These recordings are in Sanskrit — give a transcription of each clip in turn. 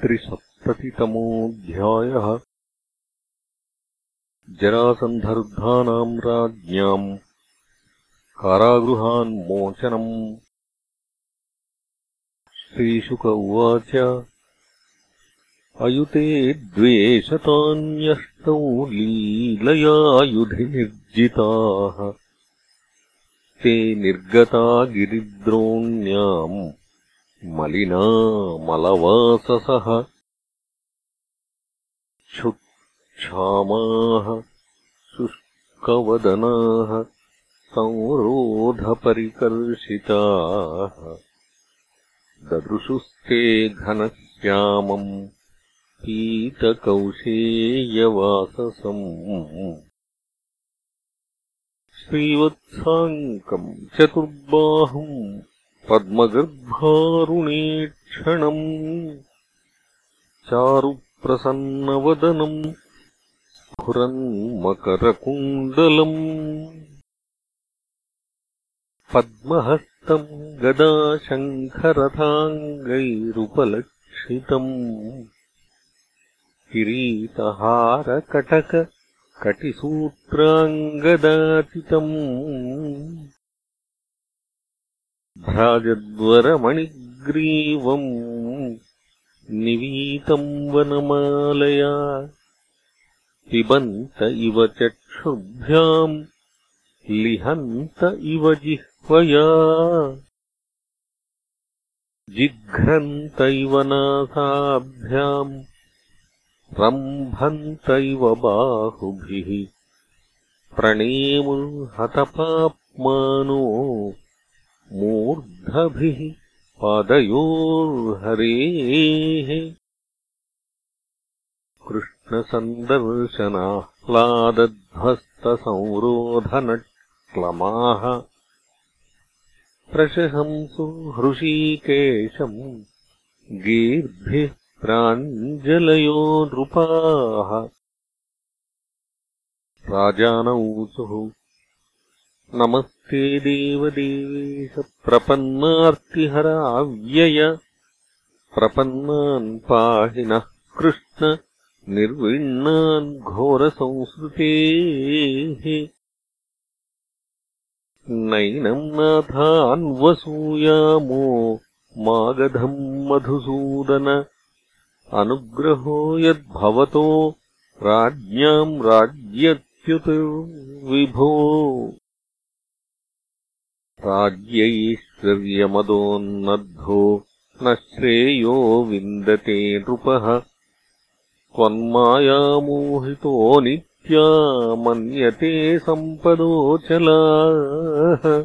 त्रिसप्ततितमोऽध्यायः। जरासन्धरुद्धानाम् राज्ञाम् कारागृहान्मोचनम् श्रीशुक उवाच अयुते द्वेषतान्यष्टौ लीलयायुधिनिर्जिताः। ते निर्गता गिरिद्रोण्याम् मलिनामलवाससः क्षुच्छामाः शुष्कवदनाः संरोधपरिकर्षिताः। ददृशुस्ते घनश्यामम् पीतकौशेयवाससम्। श्रीवत्साङ्कम् चतुर्बाहुम् पद्मगर्भारुणेक्षणम् चारुप्रसन्नवदनम् स्फुरन्मकरकुण्डलम् पद्महस्तम् गदाशङ्खरथाङ्गैरुपलक्षितम् किरीटहारकटककटिसूत्राङ्गदाचितम् भ्राजद्वरमणिग्रीवम् निवीतम् वनमालया। पिबन्त इव चक्षुर्भ्याम् लिहन्त इव जिह्वया। जिघ्रन्त इव नासाभ्याम् रम्भन्त इव बाहुभिः। प्रणेमुर्हतपाप्मानो मूर्धभिः पादयोर्हरेः। कृष्णसन्दर्शनाह्लादध्वस्तसंरोधनक्लमाः। प्रशहंसु हृषीकेशम् गीर्भिः प्राञ्जलयो नृपाः राजानौचुः नमस्ते देवदेवेश प्रपन्नार्तिहराव्यय। प्रपन्नान् पाहि नः कृष्ण निर्विण्णान् घोरसंस्कृतेः नैनम् नाथान्वसूयामो मागधम् मधुसूदन। अनुग्रहो यद्भवतो राज्ञाम् राज्यच्युतिर्विभो राज्यैश्वर्यमदोन्नद्धो न श्रेयो विन्दते नृपः। त्वन्मायामोहितो नित्या मन्यते सम्पदोचलाः।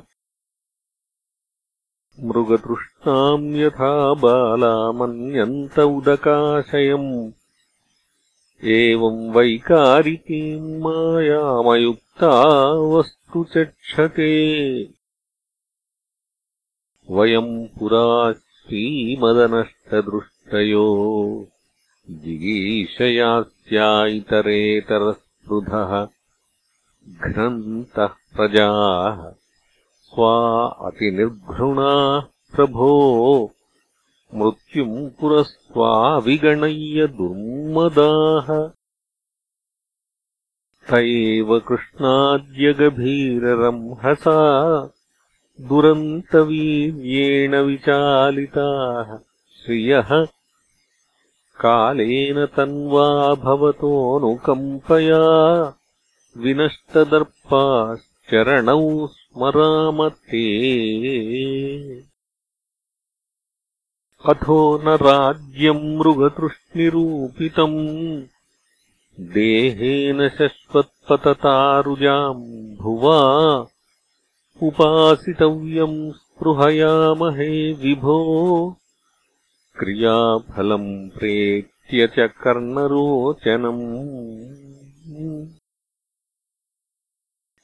मृगतृष्णाम् यथा बाला मन्यन्त उदकाशयम्। एवम् वैकारिकीम् मायामयुक्ता वस्तु चक्षते वयम् पुरा श्रीमदनष्टदृष्टयो। जिगीषयास्या इतरेतरस्पृधः घ्नन्तः प्रजाः स्वा अतिनिर्घृणाः प्रभो। मृत्युम् पुरस्त्वाविगणय्य दुर्मदाः। त एव कृष्णाद्यगभीररंहसा दुरन्तवीर्येण विचालिताः श्रियः। कालेन तन्वा भवतोऽनुकम्पया विनष्टदर्पाश्चरणौ स्मराम ते अथो न राज्यम् मृगतृष्णिरूपितम् देहेन शश्वत्पततारुजाम् भुवा उपासितव्यम् स्पृहयामहे विभो। क्रियाफलम् प्रेत्य च कर्णरोचनम्।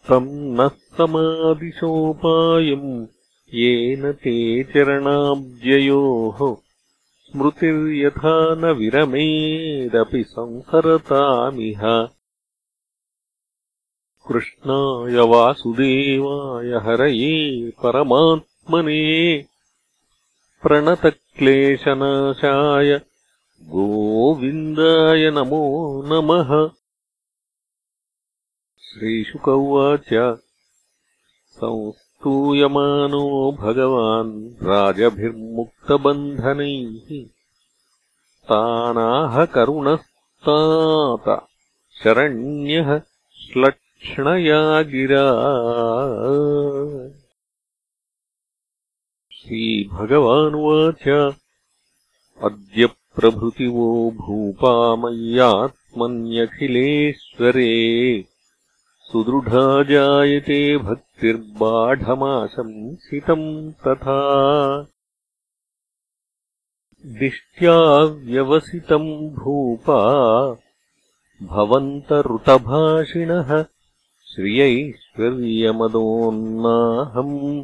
तम् नः समादिशोपायम् येन ते चरणाब्जयोः। स्मृतिर्यथा न विरमेदपि संसरतामिह कृष्णाय वासुदेवाय हरये परमात्मने प्रणतक्लेशनाशाय गोविन्दाय नमो नमः। श्रीशुक उवाच। संस्तूयमानो भगवान् राजभिर्मुक्तबन्धनैः। तानाह करुणस्तात। शरण्यः श्लक्ष्णया गिरा श्रीभगवानुवाच। अद्य प्रभृतिवो भूपामय्यात्मन्यखिलेश्वरे। सुदृढा जायते भक्तिर्बाढमाशंसितम् तथा। दिष्ट्या व्यवसितम् भूपा। भवन्तऋतभाषिणः श्रियैश्वर्यमदोन्नाहम्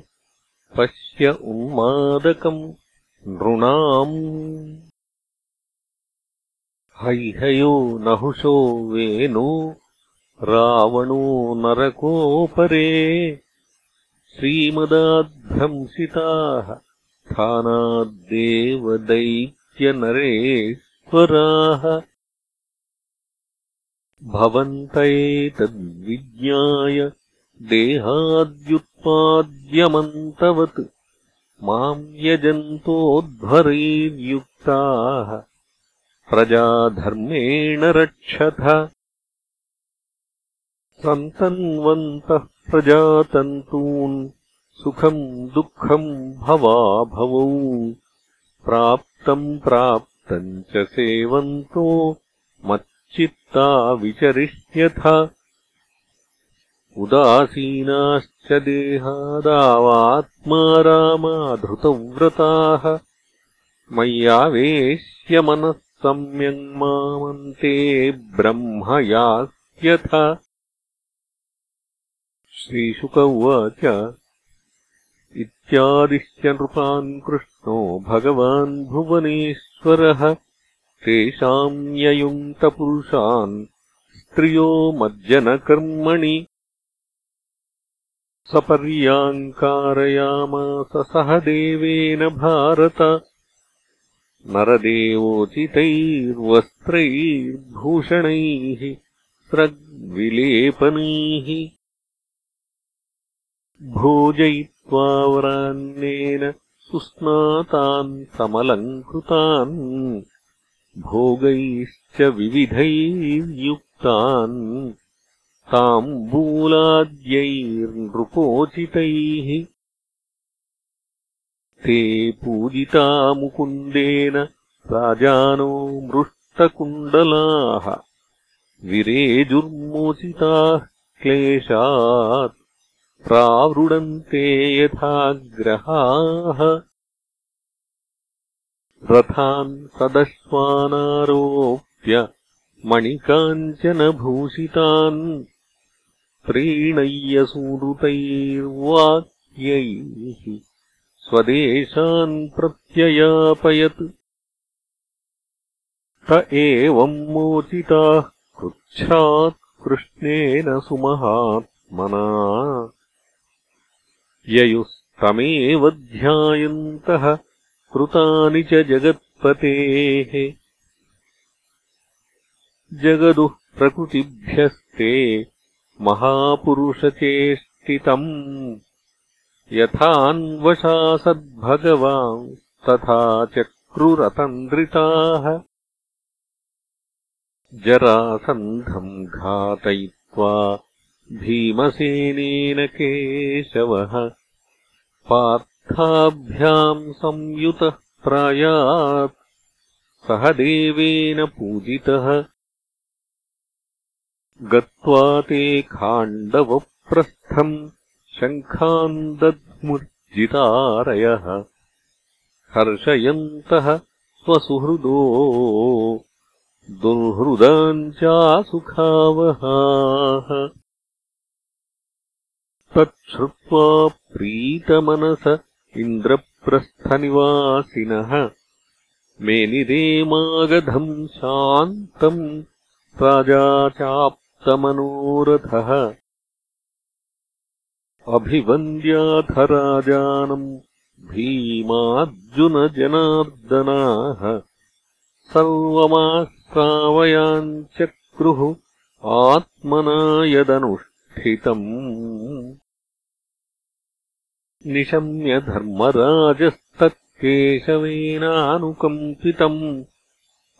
पश्य उन्मादकम् नृणाम्। हैहयो नहुषो वेनो रावणो नरकोपरे। श्रीमदाद्भ्रंसिताः स्थानाद्देवदैत्यनरेश्वराः भवन्त एतद्विज्ञाय देहाद्युत्पाद्यमन्तवत् माम् यजन्तोध्वरैर्युक्ताः प्रजाधर्मेण रक्षथ सन्तन्वन्तः प्रजातन्तून् सुखम् दुःखम् भवाभवौ प्राप्तम् प्राप्तम् च सेवन्तो मच्चित्ता विचरिष्यथ। उदासीनाश्च देहादावात्मा रामाधृतव्रताः। मय्यावेश्य मनः सम्यङ् मामन्ते ब्रह्म यास्यथ श्रीशुक उवाच इत्यादिश्य नृपान् कृष्णो भगवान् भुवनेश्वरः तेषाम् ययुङ्क्तपुरुषान् स्त्रियो मज्जनकर्मणि। सपर्याङ्कारयामास सह देवेन भारत। नरदेवोचितैर्वस्त्रैर्भूषणैः स्रग्विलेपनैः। भोजयित्वा वरान्नेन सुस्नातान् समलङ्कृतान् भोगैश्च विविधैर्युक्तान् ताम्बूलाद्यैर्नृपोचितैः। ते पूजिता मुकुन्देन राजानो मृष्टकुण्डलाः। विरेजुर्मोचिताः क्लेशात् प्रावृडन्ते यथाग्रहाः रथान् सदश्वानारोप्य मणिकाञ्चनभूषितान् प्रीणय्यसूदुतैर्वाक्यैः स्वदेशान् प्रत्ययापयत्। त एवम् मोचिताः कृच्छ्रात् कृष्णेन सुमहात्मना। ययुस्तमेव ध्यायन्तः कृतानि च जगत्पतेः। जगदुः प्रकृतिभ्यस्ते महापुरुषचेष्टितम् यथान्वशासद्भगवान् तथा चक्रुरतन्द्रिताः। जरासन्धम् घातयित्वा भीमसेनेन केशवः पार्थाभ्याम् संयुतः प्रायात्। सह देवेन पूजितः। गत्वा ते खाण्डवप्रस्थम् शङ्खान् दध्मुर्जितारयः हर्षयन्तः स्वसुहृदो। दुर्हृदाम् चासुखावहाः। तच्छ्रुत्वा प्रीतमनस इन्द्रप्रस्थनिवासिनः। मेनिरेमागधम् शान्तम् राजा चाप्तमनोरथः अभिवन्द्याथ राजानम् भीमार्जुनजनार्दनाः। सर्वमाश्रावयाञ्चक्रुः आत्मना यदनुष्ठितम् निशम्य धर्मराजस्तत्केशवेनानुकम्पितम्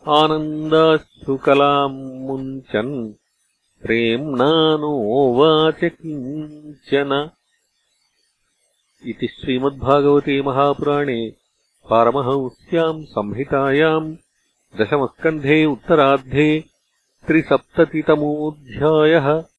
आनन्दाश्रुकलाम् मुञ्चन् प्रेम्णानोवाच किञ्चन। इति श्रीमद्भागवते महापुराणे पारमहंस्याम् संहितायाम् दशमस्कन्धे उत्तरार्धे त्रिसप्ततितमोऽध्यायः